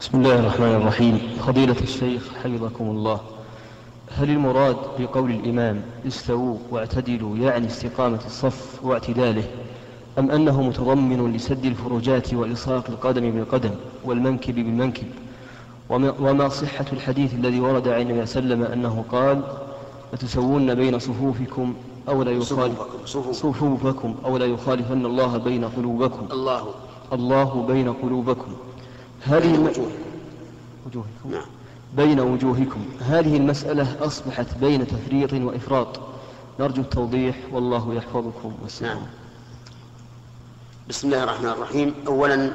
بسم الله الرحمن الرحيم. فضيلة الشيخ حفظكم الله. هل المراد بقول الإمام استووا واعتدلوا يعني استقامة الصف واعتداله أم أنه متضمن لسد الفروجات وإلصاق القدم بالقدم والمنكب بالمنكب؟ وما صحة الحديث الذي ورد عن النبي صلى الله عليه وسلم أنه قال لتسوون بين صفوفكم أو لا يخالف صفوفكم أو لا يخالفن الله بين قلوبكم؟ الله. الله بين قلوبكم. هذه الم... وجوهكم. نعم. بين وجوهكم. هذه المسألة أصبحت بين تفريط وإفراط. نرجو التوضيح. والله يحفظكم والسلام نعم. بسم الله الرحمن الرحيم. أولا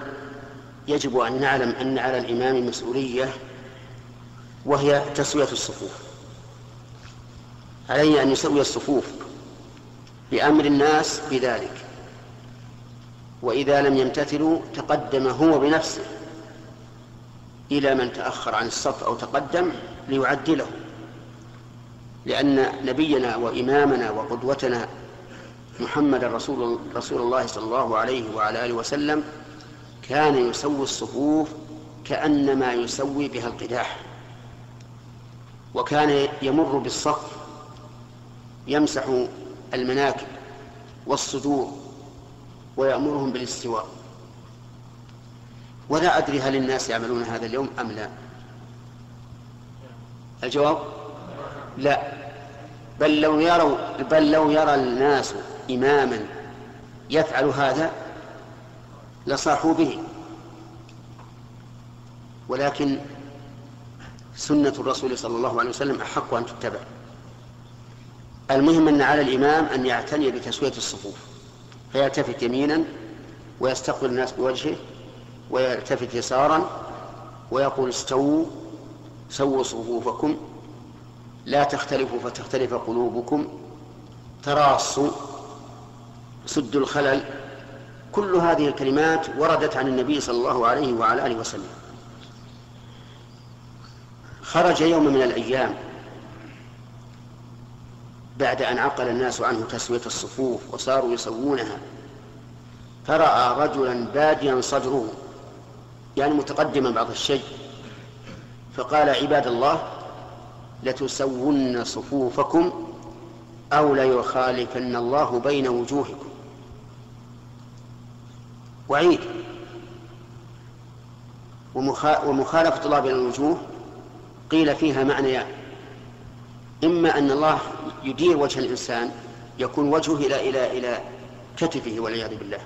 يجب أن نعلم أن على الإمام مسؤولية وهي تسوية الصفوف. عليه أن يسوي الصفوف بأمر الناس بذلك. وإذا لم يمتثلوا تقدم هو بنفسه. إلى من تأخر عن الصف أو تقدم ليعدله. لأن نبينا وإمامنا وقدوتنا محمد رسول رسول الله صلى الله عليه وعلى آله وسلم كان يسوي الصفوف كأنما يسوي بها القداح. وكان يمر بالصف يمسح المناكب والصدور ويأمرهم بالاستواء. ولا أدري هل الناس يعملون هذا اليوم أم لا. الجواب؟ لا. بل لو يروا بل لو يرى الناس إماما يفعل هذا لصاحوا به. ولكن سنة الرسول صلى الله عليه وسلم أحق أن تتبع. المهم أن على الإمام أن يعتني بتسوية الصفوف. فيلتفت يمينا ويستقبل الناس بوجهه ويلتفت يسارا ويقول استووا سووا صفوفكم لا تختلفوا فتختلف قلوبكم تراصوا سدوا الخلل. كل هذه الكلمات وردت عن النبي صلى الله عليه وعلى آله وسلم. خرج يوم من الأيام بعد أن عقل الناس عنه تسوية الصفوف وصاروا يسوونها فرأى رجلا باديا صدره. يعني متقدما بعض الشيء. فقال عباد الله لتسون صفوفكم أو ليخالفن الله بين وجوهكم. وعيد. ومخالفة الله بين الوجوه قيل فيها معنيان. إما أن الله يدير وجه الإنسان يكون وجهه إلى إلى إلى كتفه والعياذ بالله.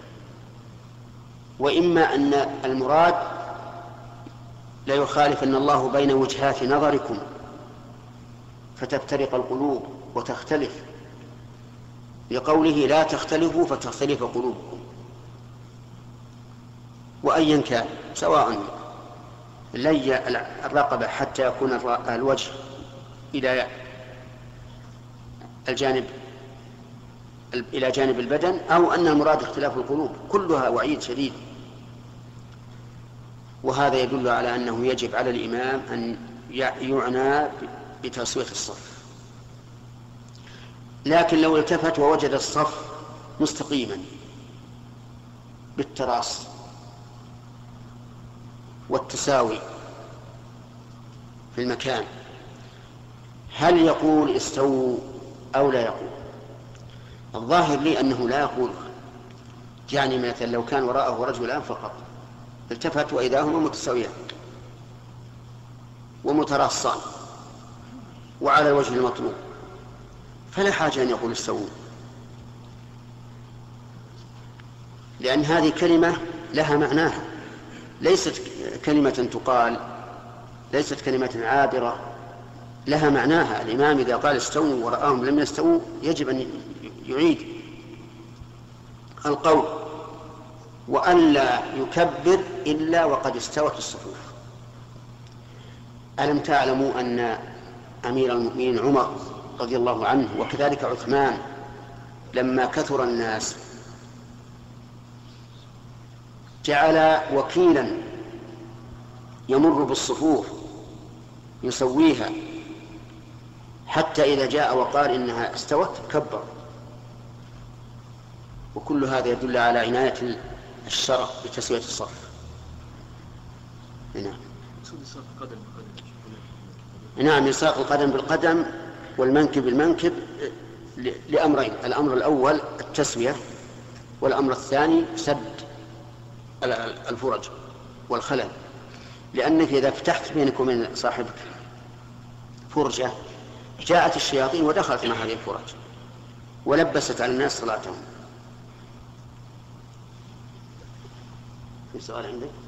وإما أن المراد لا يخالفن الله بين وجهات نظركم فتفترق القلوب وتختلف. لقوله لا تختلفوا فتختلف قلوبكم. وأيا كان سواء لي الرقبة حتى يكون الوجه إلى الجانب إلى جانب البدن أو أن المراد اختلاف القلوب. كلها وعيد شديد. وهذا يدل على أنه يجب على الإمام أن يعنى بتسوية الصف. لكن لو التفت ووجد الصف مستقيما بالتراص والتساوي في المكان هل يقول استووا أو لا يقول؟ الظاهر لي أنه لا يقول. يعني مثلا لو كان وراءه رجلان فقط. التفت وإذا هما متساويان ومتراصان وعلى الوجه المطلوب. فلا حاجة أن يقول استووا. لأن هذه كلمة لها معناها. ليست كلمة تقال ليست كلمة عابرة لها معناها. الإمام إذا قال استووا ورآهم لم يستووا يجب أن يعيد القول. وألا يكبر إلا وقد استوت الصفوف ألم تعلموا أن أمير المؤمنين عمر رضي الله عنه وكذلك عثمان لما كثر الناس جعل وكيلا يمر بالصفوف يسويها حتى إذا جاء وقال إنها استوت كبر. وكل هذا يدل على عناية الشرع بتسوية الصف نعم. نعم يساق القدم بالقدم والمنكب بالمنكب لأمرين. الأمر الأول التسوية والأمر الثاني سد الفرج والخلل. لأنك إذا فتحت بينك وبين صاحبك فرجة جاءت الشياطين ودخلت مع هذه الفرج ولبست على الناس صلاتهم. في سؤال عندك؟